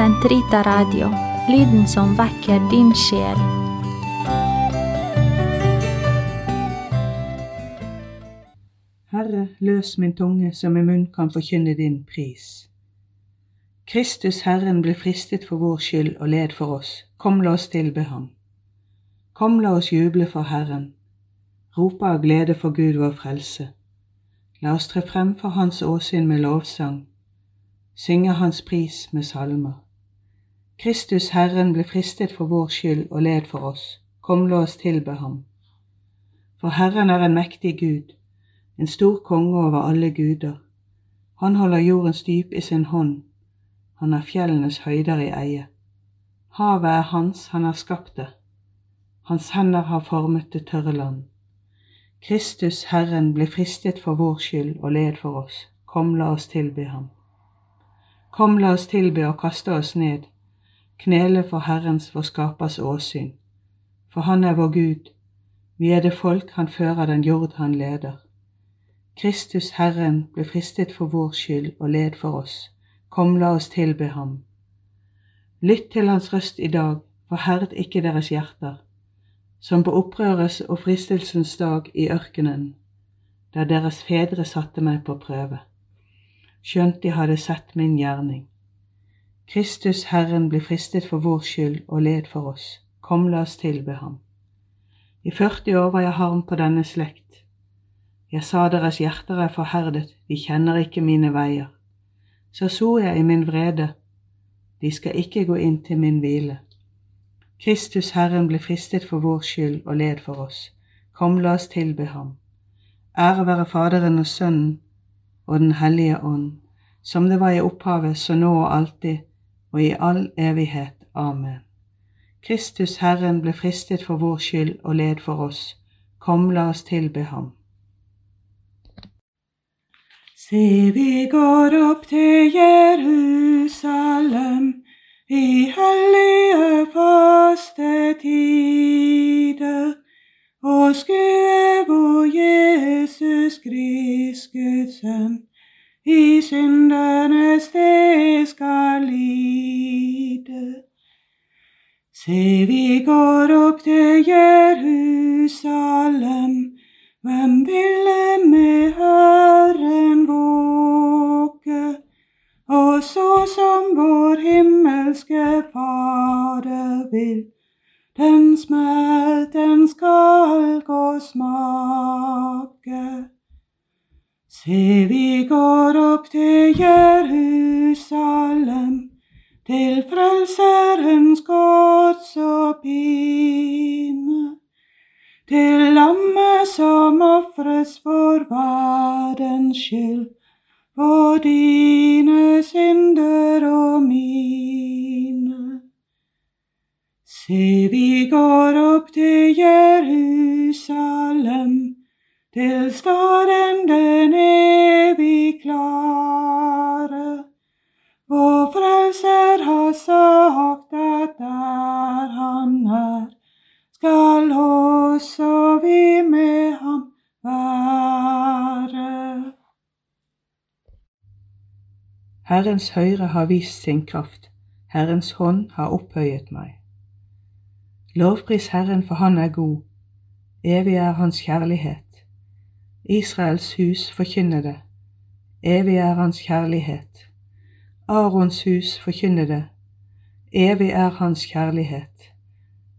Sentrita Radio, lyden som vekker din sjel. Herre, løs min tunge, så i munn kan forkynne din pris. Kristus Herren ble fristet for vår skyld og led for oss. Kom, la oss tilbe ham. Kom, la oss juble for Herren. Rope av glede for Gud vår frelse. La oss tre frem for Hans åsyn med lovsang, synge Hans pris med salmer. Kristus Herren ble fristet for vår skyld og led for oss. Kom, la oss tilbe ham. For Herren er en mektig Gud, en stor konge over alle guder. Han holder jordens dyp i sin hånd, han har fjellenes høyder i eie. Havet er hans, han har skapt det. Hans hender har formet det tørre land. Kristus Herren ble fristet for vår skyld og led for oss. Kom, la oss tilbe ham. Kom, la oss tilbe og kaste oss ned, knele for Herrens, vår Skapers åsyn. For Han er vår Gud, vi er det folk Han fører den jord Han leder. Kristus Herren ble fristet for vår skyld og led for oss. Kom, la oss tilbe ham. Lytt til hans røst i dag, forherd ikke deres hjerter, som på opprørets og fristelsens dag i ørkenen, der deres fedre satte meg på prøve, skjønt de hadde sett min gjerning. Kristus Herren ble fristet for vår skyld og led for oss. Kom, la oss tilbe ham. I 40 år var jeg harm på denne slekt. Jeg sa deres hjerter er forherdet, de kjenner ikke mine veier. Så så jeg i min vrede, de skal ikke gå inn til min hvile. Kristus Herren ble fristet for vår skyld og led for oss. Kom, la oss tilbe ham. Ære være Faderen og Sønnen og Den hellige ånd, som det var i opphavet, så nå og alltid, og i all evighet. Amen. Kristus Herren ble fristet for vår skyld og led for oss. Kom, la oss tilbe ham. Se, vi går opp til Jerusalem i hellige fastetider og skue vår Jesus Krist, Guds sønn, i syndernes sted Se, vi går opp til Jerusalem, hvem ville med Herren våke? Og så som vår himmelske Fader vil, den smelten skal gå smake. Se, vi går opp til Jerusalem, til Frelserens gods og pine, til lammet som ofres for verdens skyld, for dine synder og mine. Se, vi går opp til Jerusalem, til staden den evig klare. At der han er, skal også vi med ham være. Herrens høyre har vist sin kraft, Herrens hånd har opphøyet meg. Lovpris Herren, for Han er god, evig er Hans kjærlighet. Israels hus forkynner det, evig er Hans kjærlighet. Arons hus forkynner det, evig er Hans kjærlighet.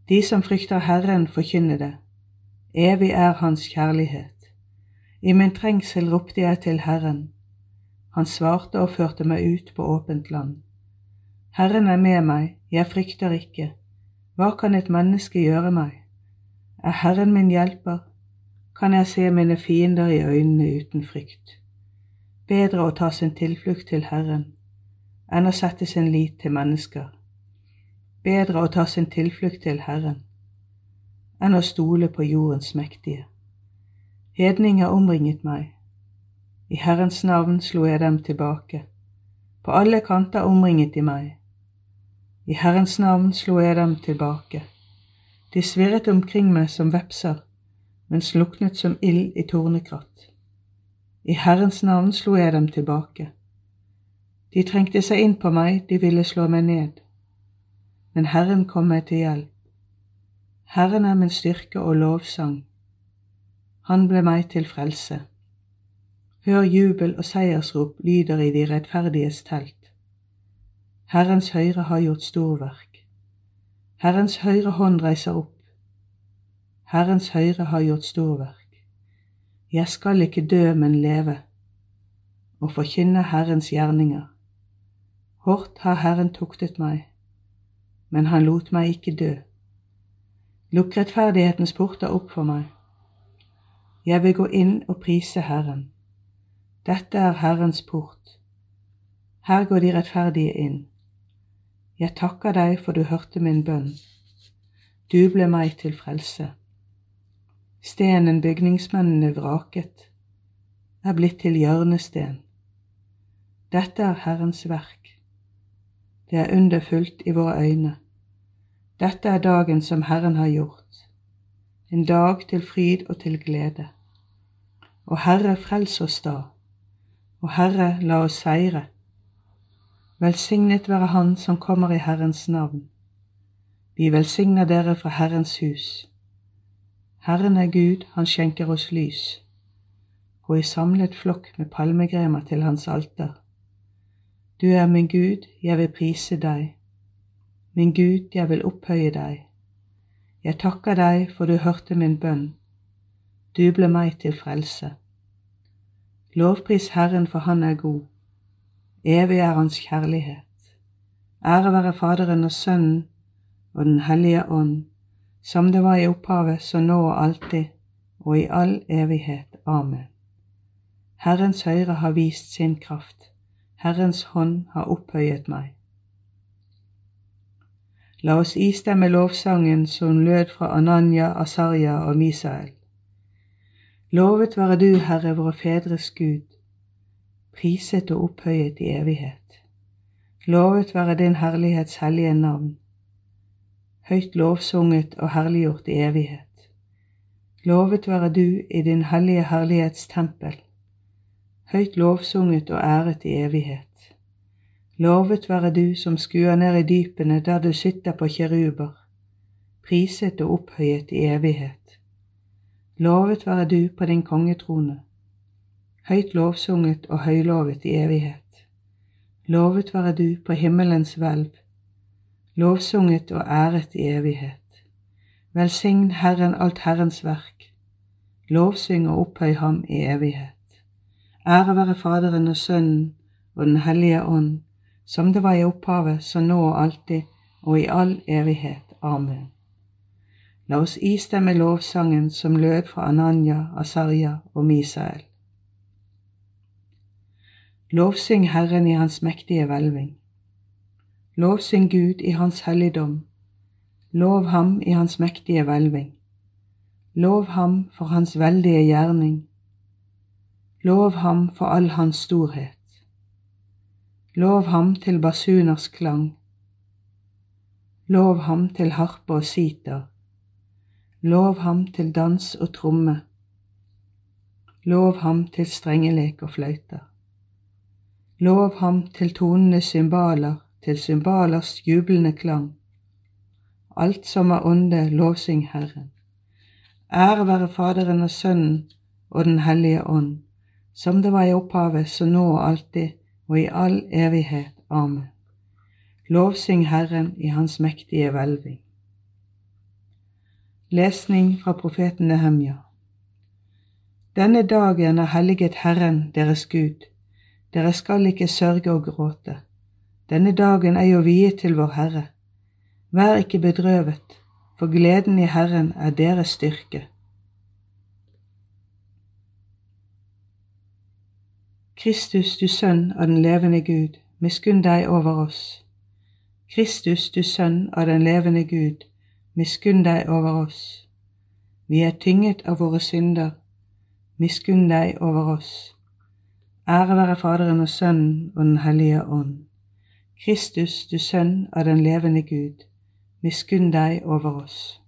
De som frykter Herren, forkynner det, evig er Hans kjærlighet. I min trengsel ropte jeg til Herren. Han svarte og førte meg ut på åpent land. Herren er med meg, jeg frykter ikke. Hva kan et menneske gjøre meg? Er Herren min hjelper, kan jeg se mine fiender i øynene uten frykt. Bedre å ta sin tilflukt til Herren enn å sette sin lit til mennesker. Bedre å ta sin tilflukt til Herren enn å stole på jordens mektige. Hedninger omringet meg, i Herrens navn slo jeg dem tilbake. På alle kanter omringet de meg. I Herrens navn slo jeg dem tilbake. De svirret omkring meg som vepser, men sluknet som ild i tornekratt. I Herrens navn slo jeg dem tilbake. De trengte seg inn på meg, de ville slå meg ned. Men Herren kom meg til hjelp. Herren er min styrke og lovsang. Han ble meg til frelse. Hør jubel og seiersrop lyder i de rettferdiges telt. Herrens høyre har gjort storverk. Herrens høyre hånd reiser opp. Herrens høyre har gjort storverk. Jeg skal ikke dø, men leve, og forkynne Herrens gjerninger. Hårdt har Herren tuktet meg, men han lot meg ikke dø. Lukk rettferdighetens porter opp for meg. Jeg vil gå inn og prise Herren. Dette er Herrens port. Her går de rettferdige inn. Jeg takker deg for du hørte min bønn. Du ble meg til frelse. Stenen bygningsmennene vraket, er blitt til hjørnesten. Dette er Herrens verk. Det er underfullt i våre øyne. Dette er dagen som Herren har gjort, en dag til fryd og til glede. Og Herre, frels oss da og Herre, la oss seire. Velsignet være Han som kommer i Herrens navn. Vi velsigner dere fra Herrens hus. Herren er Gud, han skjenker oss lys. Gå i samlet flokk med palmegremer til hans alter. Du er min Gud, jeg vil prise deg. Min Gud, jeg vil opphøye deg. Jeg takker deg for du hørte min bønn. Du ble meg til frelse. Lovpris Herren, for Han er god. Evig er Hans kjærlighet. Ære være Faderen og Sønnen og Den hellige ånd, som det var i opphavet, så nå og alltid, og i all evighet. Amen. Herrens høyre har vist sin kraft. Herrens hånd har opphøyet meg. La oss istemme lovsangen som lød fra Ananya, Asarya og Misael. Lovet være du, Herre, våre fedres Gud, priset og opphøyet i evighet. Lovet være din herlighets hellige navn, høyt lovsunget og herliggjort i evighet. Lovet være du i din hellige herlighets tempel, høyt lovsunget og æret i evighet. Lovet være du som skuer ned i dypene der du sitter på kjeruber, priset og opphøyet i evighet. Lovet være du på din kongetrone, høyt lovsunget og høylovet i evighet. Lovet være du på himmelens hvelv, lovsunget og æret i evighet. Velsign Herren alt Herrens verk, lovsyng og opphøy ham i evighet. Ære være Faderen og Sønnen og Den hellige ånd, som det var i opphavet, så nå og alltid, og i all evighet. Amen. La oss istemme lovsangen som lød fra Ananya, Asarya og Misael. Lovsyng Herren i Hans mektige hvelving. Lovsyng Gud i Hans helligdom. Lov ham i Hans mektige hvelving. Lov ham for Hans veldige gjerning. Lov ham for all Hans storhet. Lov ham til basuners klang. Lov ham til harpe og siter Lov ham til dans og tromme. Lov ham til strengelek og fløyter. Lov ham til tonende cymbaler, til cymbalers jublende klang. Alt som er ånde, lovsyng Herren. Ære være Faderen og Sønnen og Den hellige ånd, som det var i opphavet, så nå og alltid, og i all evighet. Amen. Lovsyng Herren i Hans mektige hvelving. Lesning fra profeten Nehemja. Denne dagen er helliget Herren deres Gud. Dere skal ikke sørge og gråte. Denne dagen er jo viet til vår Herre. Vær ikke bedrøvet, for gleden i Herren er deres styrke. Kristus, du Sønn av den levende Gud, miskunn deg over oss. Kristus, du Sønn av den levende Gud, miskunn deg over oss. Vi er tynget av våre synder, miskunn deg over oss. Ære være Faderen og Sønnen og Den hellige ånd. Kristus, du Sønn av den levende Gud, miskunn deg over oss.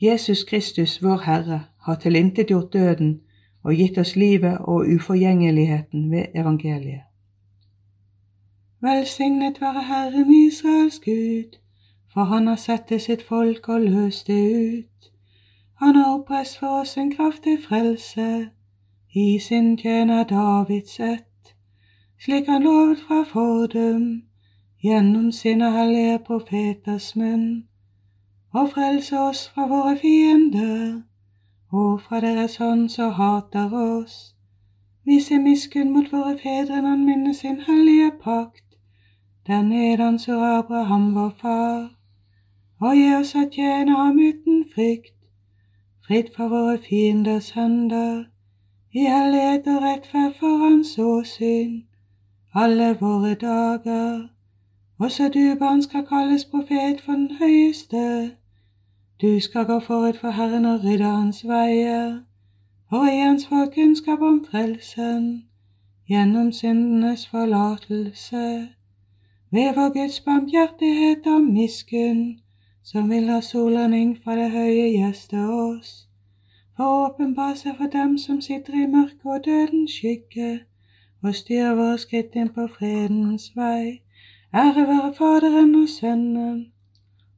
Jesus Kristus, vår Herre, har tilintetgjort døden og gitt oss livet og uforgjengeligheten ved evangeliet. Velsignet være Herren Israels Gud, for han har sett til sitt folk og løst det ut. Han har oppreist for oss en kraftig frelse i sin tjener Davids ett, slik han lovet fra fordum gjennom sine hellige profeters munn, og frelse oss fra våre fiender og fra deres hånd så hater oss. Vise miskunn mot våre fedre når han minner sin hellige pakt, der nedanså Abraham vår far, og gi oss å tjene ham uten frykt, fritt fra våre fienders hender, i hellighet og rettferd for hans åsyn, alle våre dager. Også du, barn, skal kalles profet for den høyeste. Du skal gå forut for Herren og rydde hans veier, og gi hans folk kunnskap om frelsen, gjennom syndenes forlatelse ved vår Guds barmhjertighet og miskunn, som vil ha solanding fra det høye gjeste oss, for å åpenbare seg for dem som sitter i mørket og dødens skygge, og styrer våre skritt inn på fredens vei. Ære være Faderen og Sønnen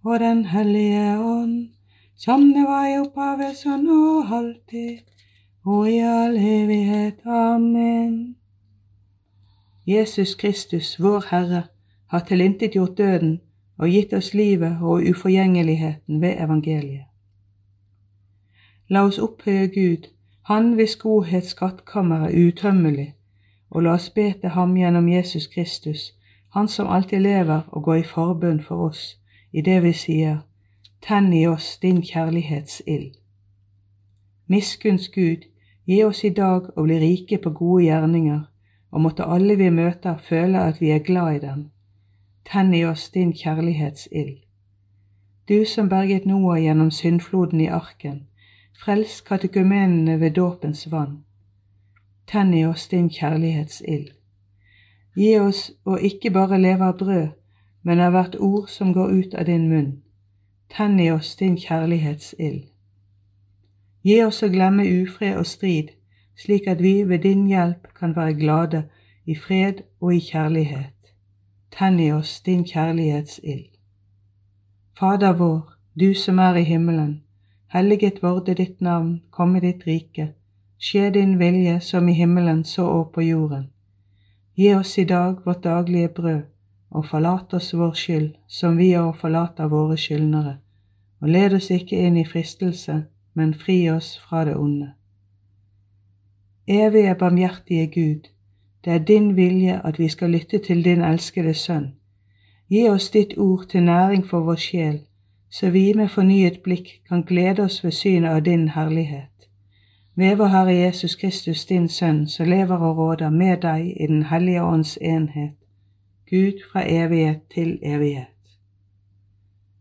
og Den hellige ånd, som det var i opphavet, så nå og alltid, og i all evighet. Amen. Jesus Kristus, vår Herre, har tilintetgjort døden og gitt oss livet og uforgjengeligheten ved evangeliet. La oss opphøye Gud, Han hvis godhets skattkammer er utømmelig, og la oss be til ham gjennom Jesus Kristus, Han som alltid lever og går i forbønn for oss, i det vi sier, Tenn i oss din kjærlighetsild. Miskunns Gud, gi oss i dag å bli rike på gode gjerninger, og måtte alle vi møter føle at vi er glad i dem tenn i oss din kjærlighetsild. Du som berget Noah gjennom syndfloden i arken, frels katekumenene ved dåpens vann. Tenn i oss din kjærlighetsild. Gi oss å ikke bare leve av brød, men av hvert ord som går ut av din munn. Tenn i oss din kjærlighetsild. Gi oss å glemme ufred og strid, slik at vi ved din hjelp kan være glade i fred og i kjærlighet tenn i oss din kjærlighetsild. Fader vår, du som er i himmelen, helliget vorde ditt navn, komme ditt rike, skje din vilje som i himmelen så og på jorden. Gi oss i dag vårt daglige brød, og forlat oss vår skyld, som vi òg forlater våre skyldnere, og led oss ikke inn i fristelse, men fri oss fra det onde. Evige barmhjertige Gud, det er din vilje at vi skal lytte til din elskede Sønn. Gi oss ditt ord til næring for vår sjel, så vi med fornyet blikk kan glede oss ved synet av din herlighet. Ved vår Herre Jesus Kristus, din Sønn, som lever og råder med deg i Den hellige ånds enhet, Gud fra evighet til evighet.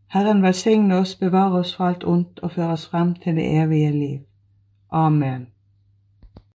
Herren velsigne oss, bevare oss fra alt ondt og føre oss frem til det evige liv. Amen.